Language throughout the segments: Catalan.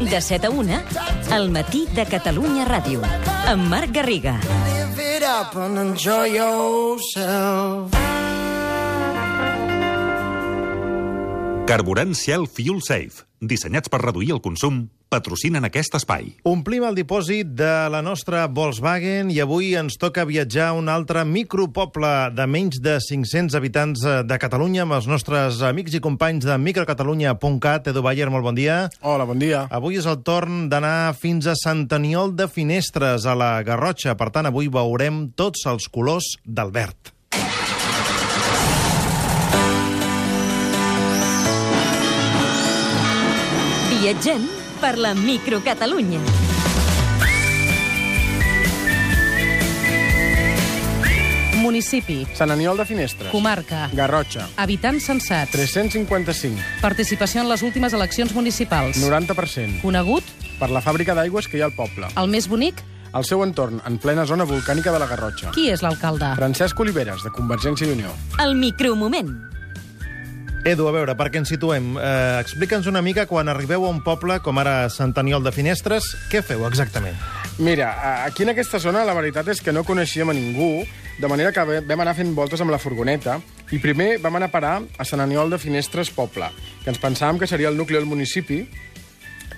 De 7 a 1, al matí de Catalunya Ràdio. Amb Marc Garriga. Live it up and enjoy yourself. Carburant Shell Fuel Safe, dissenyats per reduir el consum, patrocinen aquest espai. Omplim el dipòsit de la nostra Volkswagen i avui ens toca viatjar a un altre micropoble de menys de 500 habitants eh, de Catalunya amb els nostres amics i companys de microcatalunya.cat. Edu Bayer, molt bon dia. Hola, bon dia. Avui és el torn d'anar fins a Sant Aniol de Finestres, a la Garrotxa. Per tant, avui veurem tots els colors del verd. Viatgem per la microcatalunya. Municipi. Sant Aniol de Finestres. Comarca. Garrotxa. Habitants censats. 355. Participació en les últimes eleccions municipals. 90%. Conegut, Per la fàbrica d'aigües que hi ha al poble. el més bonic, Al seu entorn, en plena zona volcànica de la Garrotxa. qui és l'alcalde? Francesc Oliveres, de Convergència i Unió. El micromoment. Edu, a veure, perquè ens situem, eh, explica'ns una mica quan arribeu a un poble com ara Sant Aniol de Finestres, què feu exactament? Mira, aquí en aquesta zona la veritat és que no coneixíem a ningú, de manera que vam anar fent voltes amb la furgoneta i primer vam anar a parar a Sant Aniol de Finestres Poble, que ens pensàvem que seria el nucli del municipi,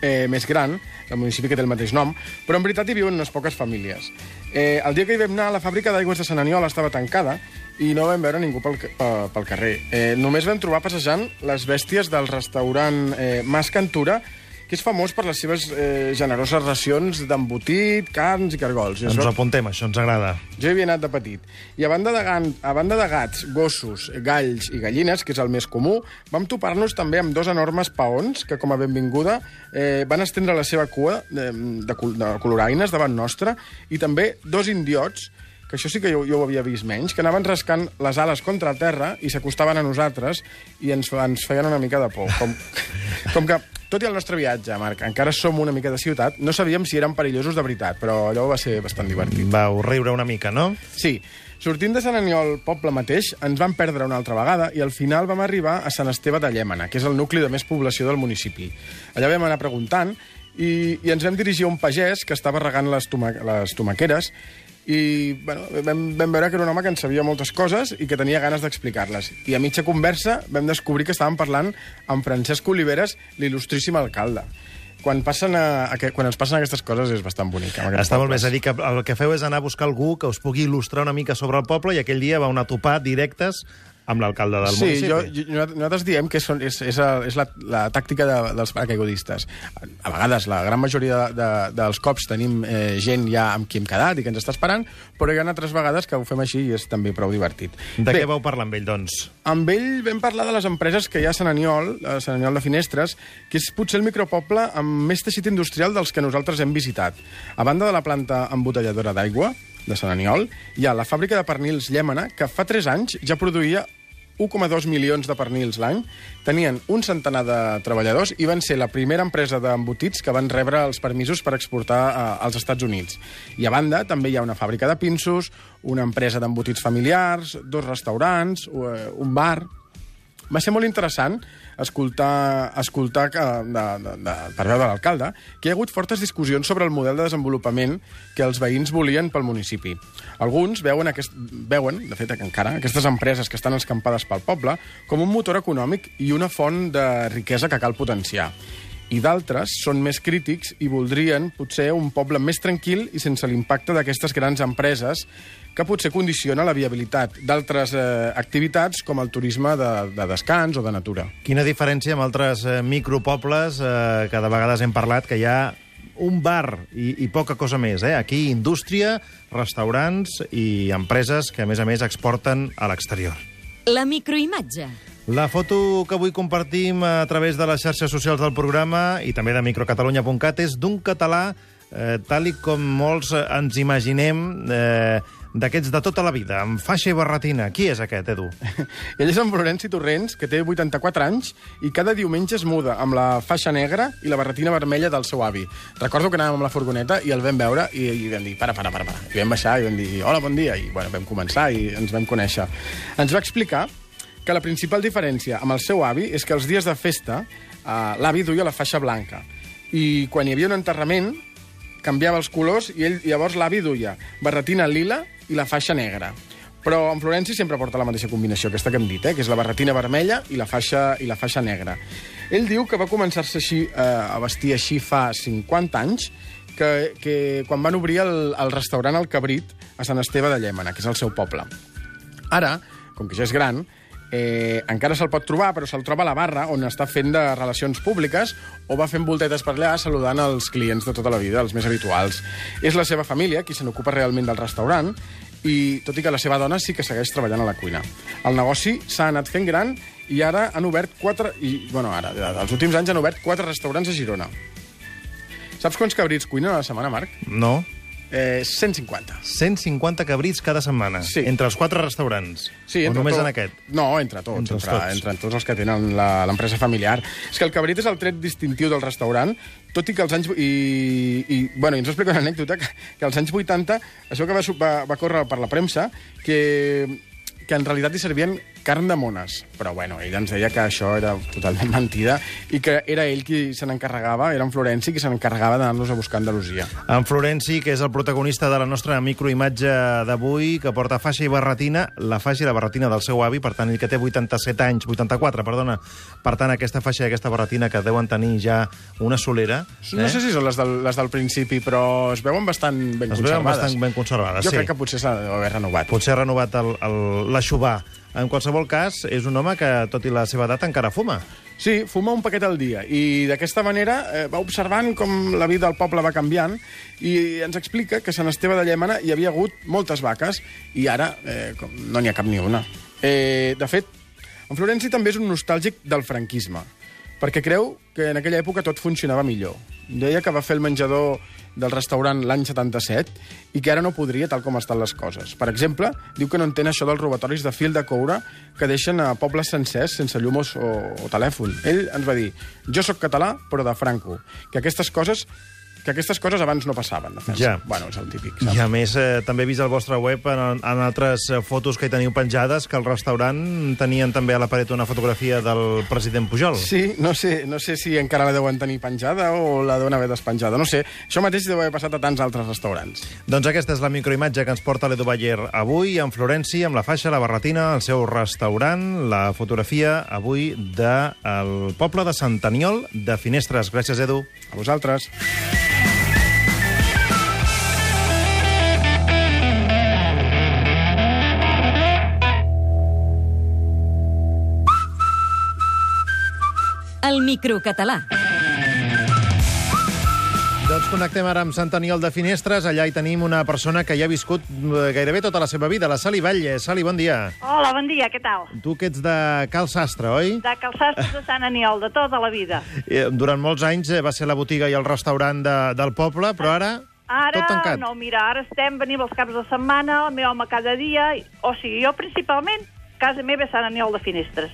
eh, més gran, el municipi que té el mateix nom, però en veritat hi viuen unes poques famílies. Eh, el dia que hi vam anar, la fàbrica d'aigües de Sant Aniol estava tancada i no vam veure ningú pel, ca- pe- pel carrer. Eh, només vam trobar passejant les bèsties del restaurant eh, Mas Cantura, que és famós per les seves eh, generoses racions d'embotit, carns i cargols. Ens ho apuntem, això ens agrada. jo hi havia anat de petit. I a banda de, gan, a banda de gats, gossos, galls i gallines, que és el més comú, vam topar-nos també amb dos enormes paons que, com a benvinguda, eh, van estendre la seva cua de, de, col- de coloraines davant nostra i també dos indiots que això sí que jo, jo ho havia vist menys, que anaven rascant les ales contra terra i s'acostaven a nosaltres i ens, ens feien una mica de por. Com, com que, tot i el nostre viatge, Marc, encara som una mica de ciutat, no sabíem si eren perillosos de veritat, però allò va ser bastant divertit. Vau riure una mica, no? Sí, sortint de Sant Aniol, poble mateix, ens vam perdre una altra vegada i al final vam arribar a Sant Esteve de Llémena, que és el nucli de més població del municipi. Allà vam anar preguntant i, i ens vam dirigir a un pagès que estava regant les, toma les tomaqueres i bueno, vam, vam veure que era un home que en sabia moltes coses i que tenia ganes d'explicar-les. I a mitja conversa vam descobrir que estàvem parlant amb Francesc Oliveres, l'il·lustríssim alcalde. Quan, passen a, a, quan ens passen aquestes coses és bastant bonic. Està molt bé, pobles. és a dir, que el que feu és anar a buscar algú que us pugui il·lustrar una mica sobre el poble i aquell dia vau anar a topar directes amb l'alcalde del sí, municipi. jo, jo, nosaltres diem que són, és, és, és la, la tàctica de, dels paracaigudistes. A vegades, la gran majoria de, de, dels cops tenim eh, gent ja amb qui hem quedat i que ens està esperant, però hi ha altres vegades que ho fem així i és també prou divertit. De Bé, què vau parlar amb ell, doncs? amb ell vam parlar de les empreses que hi ha a Sant Aniol, a Sant Aniol de Finestres, que és potser el micropoble amb més teixit industrial dels que nosaltres hem visitat. A banda de la planta embotelladora d'aigua de Sant Aniol, hi ha la fàbrica de pernils Llémena, que fa 3 anys ja produïa 1,2 milions de pernils l'any, tenien un centenar de treballadors i van ser la primera empresa d'embotits que van rebre els permisos per exportar a, als Estats Units. I a banda també hi ha una fàbrica de pinços, una empresa d'embotits familiars, dos restaurants, eh, un bar... Va ser molt interessant escoltar, escoltar que, de, de, de, per veu de l'alcalde que hi ha hagut fortes discussions sobre el model de desenvolupament que els veïns volien pel municipi. Alguns veuen, aquest, veuen de fet, encara, aquestes empreses que estan escampades pel poble com un motor econòmic i una font de riquesa que cal potenciar i d'altres són més crítics i voldrien potser un poble més tranquil i sense l'impacte d'aquestes grans empreses que potser condiciona la viabilitat d'altres eh, activitats com el turisme de, de descans o de natura. Quina diferència amb altres eh, micropobles eh, que de vegades hem parlat que hi ha un bar i, i poca cosa més. Eh? Aquí indústria, restaurants i empreses que, a més a més, exporten a l'exterior. La microimatge. La foto que avui compartim a través de les xarxes socials del programa i també de microcatalunya.cat és d'un català, eh, tal i com molts ens imaginem, eh, d'aquests de tota la vida, amb faixa i barretina. Qui és aquest, Edu? Ell és en Florenci Torrents, que té 84 anys i cada diumenge es muda amb la faixa negra i la barretina vermella del seu avi. Recordo que anàvem amb la furgoneta i el vam veure i, i vam dir, para, para, para, para. I vam baixar i vam dir, hola, bon dia. I bueno, vam començar i ens vam conèixer. Ens va explicar que la principal diferència amb el seu avi és que els dies de festa eh, l'avi duia la faixa blanca i quan hi havia un enterrament canviava els colors i ell llavors l'avi duia barretina lila i la faixa negra. Però en Florenci sempre porta la mateixa combinació, aquesta que hem dit, eh? que és la barretina vermella i la faixa, i la faixa negra. Ell diu que va començar-se així, eh, a vestir així fa 50 anys, que, que quan van obrir el, el restaurant El Cabrit a Sant Esteve de Llémena, que és el seu poble. Ara, com que ja és gran, eh, encara se'l pot trobar, però se'l troba a la barra, on està fent de relacions públiques, o va fent voltetes per allà saludant els clients de tota la vida, els més habituals. És la seva família qui se n'ocupa realment del restaurant, i tot i que la seva dona sí que segueix treballant a la cuina. El negoci s'ha anat fent gran i ara han obert quatre... I, bueno, ara, els últims anys han obert quatre restaurants a Girona. Saps quants cabrits cuinen a la setmana, Marc? No. Eh, 150. 150 cabrits cada setmana. Sí. Entre els quatre restaurants. Sí, o només tot- en aquest? No, entre tots, Entre entre, els entre, tots. entre tots els que tenen la- l'empresa familiar. És que el cabrit és el tret distintiu del restaurant, tot i que els anys... I, i, bueno, i ens va explicar una anècdota, que, que als anys 80, això que va, su- va, va córrer per la premsa, que, que en realitat hi servien carn de mones. Però, bueno, ell ens deia que això era totalment mentida i que era ell qui se n'encarregava, era en Florenci qui se n'encarregava d'anar-nos a buscar a Andalusia. En Florenci, que és el protagonista de la nostra microimatge d'avui, que porta faixa i barretina, la faixa i la barretina del seu avi, per tant, ell que té 87 anys, 84, perdona. Per tant, aquesta faixa i aquesta barretina que deuen tenir ja una solera... No sé si són les del, les del principi, però es veuen bastant ben Es veuen conservades. bastant ben conservades, jo sí. crec que potser s'ha d'haver renovat. Potser ha renovat l'aixovar. En qualsevol cas, és un home que, tot i la seva edat, encara fuma. Sí, fuma un paquet al dia i d'aquesta manera eh, va observant com la vida del poble va canviant i ens explica que a Sant Esteve de Llémena hi havia hagut moltes vaques i ara eh, com no n'hi ha cap ni una. Eh, de fet, en Florenci també és un nostàlgic del franquisme perquè creu que en aquella època tot funcionava millor. Deia que va fer el menjador del restaurant l'any 77 i que ara no podria tal com estan les coses. Per exemple, diu que no entén això dels robatoris de fil de coure que deixen a pobles sencers sense llum o, o telèfon. Ell ens va dir, jo sóc català, però de Franco, que aquestes coses que aquestes coses abans no passaven. De fer-se. Ja. Bueno, és el típic. I a més, eh, també he vist al vostre web, en, en altres eh, fotos que hi teniu penjades, que al restaurant tenien també a la paret una fotografia del president Pujol. Sí, no sé, no sé si encara la deuen tenir penjada o la deuen haver despenjada. No sé, això mateix deu haver passat a tants altres restaurants. Doncs aquesta és la microimatge que ens porta l'Edu Bayer avui, en Florenci, amb la faixa, la barretina, el seu restaurant, la fotografia avui del de poble de Sant Aniol de Finestres. Gràcies, Edu. A vosaltres. El microcatalà. Doncs connectem ara amb Sant Aniol de Finestres. Allà hi tenim una persona que hi ha viscut eh, gairebé tota la seva vida, la Sali Batlle. Sali, bon dia. Hola, bon dia, què tal? Tu que ets de Cal Sastre, oi? De calçastres de Sant Aniol, de tota la vida. Eh, Durant molts anys eh, va ser la botiga i el restaurant de, del poble, però ara, Ara, tot tancat. no, mira, ara estem, venim els caps de setmana, el meu home cada dia, o sigui, jo principalment, casa meva és Sant Aniol de Finestres.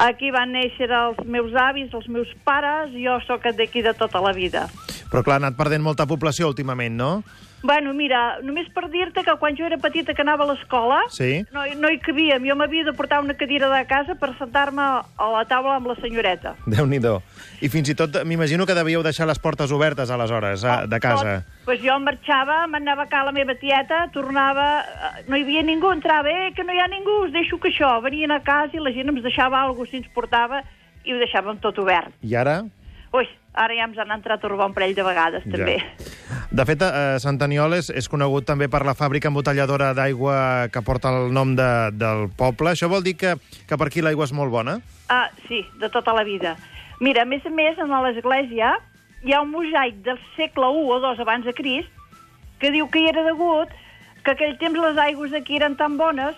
Aquí van néixer els meus avis, els meus pares, jo sóc d'aquí de tota la vida. Però clar, ha anat perdent molta població últimament, no? Bueno, mira, només per dir-te que quan jo era petita que anava a l'escola, Sí. no, no hi cabíem. Jo m'havia de portar una cadira de casa per sentar-me a la taula amb la senyoreta. déu nhi I fins i tot m'imagino que devíeu deixar les portes obertes aleshores, a, de casa. Tot. Pues jo marxava, m'anava a la meva tieta, tornava, eh, no hi havia ningú, entrava, eh, que no hi ha ningú, us deixo que això. Venien a casa i la gent ens deixava alguna cosa, si ens portava, i ho deixàvem tot obert. I ara? Ui, ara ja ens han entrat a robar un parell de vegades, també. De fet, eh, Sant Aniol és, és conegut també per la fàbrica embotelladora d'aigua que porta el nom de, del poble. Això vol dir que, que per aquí l'aigua és molt bona? Ah, sí, de tota la vida. Mira, a més a més, en l'església hi ha un mosaic del segle I o II abans de Crist que diu que hi era degut que aquell temps les aigües d'aquí eren tan bones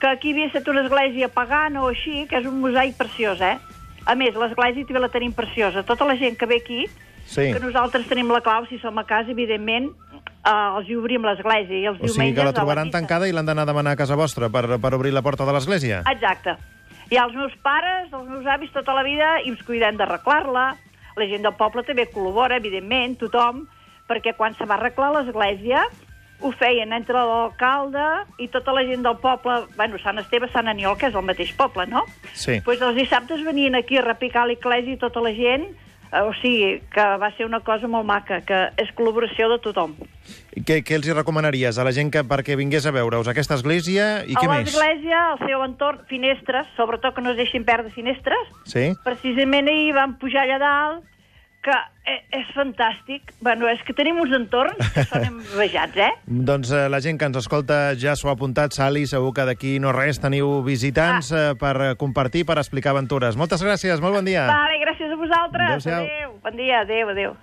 que aquí havia estat una església pagana o així, que és un mosaic preciós, eh? A més, l'església també la tenim preciosa. Tota la gent que ve aquí, Sí. que nosaltres tenim la clau, si som a casa, evidentment, eh, els hi obrim l'església. I els O sigui que la trobaran missa. tancada i l'han d'anar a demanar a casa vostra per, per obrir la porta de l'església? Exacte. I els meus pares, els meus avis, tota la vida, i ens cuidem d'arreglar-la. La gent del poble també col·labora, evidentment, tothom, perquè quan se va arreglar l'església ho feien entre l'alcalde i tota la gent del poble, bueno, Sant Esteve, Sant Aniol, que és el mateix poble, no? Sí. pues els dissabtes venien aquí a repicar l'església i tota la gent Eh, O sigui, que va ser una cosa molt maca, que és col·laboració de tothom. Què, què els hi recomanaries a la gent que perquè vingués a veure-us aquesta església i què a més? l'església, al seu entorn, finestres, sobretot que no es deixin perdre finestres. Sí? Precisament ahir vam pujar allà dalt, que eh, és fantàstic. Bueno, és que tenim uns entorns que són envejats, eh? Doncs eh, la gent que ens escolta ja s'ho ha apuntat, Sali, segur que d'aquí no res teniu visitants Ah. eh, per eh, compartir, per explicar aventures. Moltes gràcies, molt bon dia. Vale, gràcies a vosaltres. Adéu-siau. Adéu. Bon dia, adéu, adéu.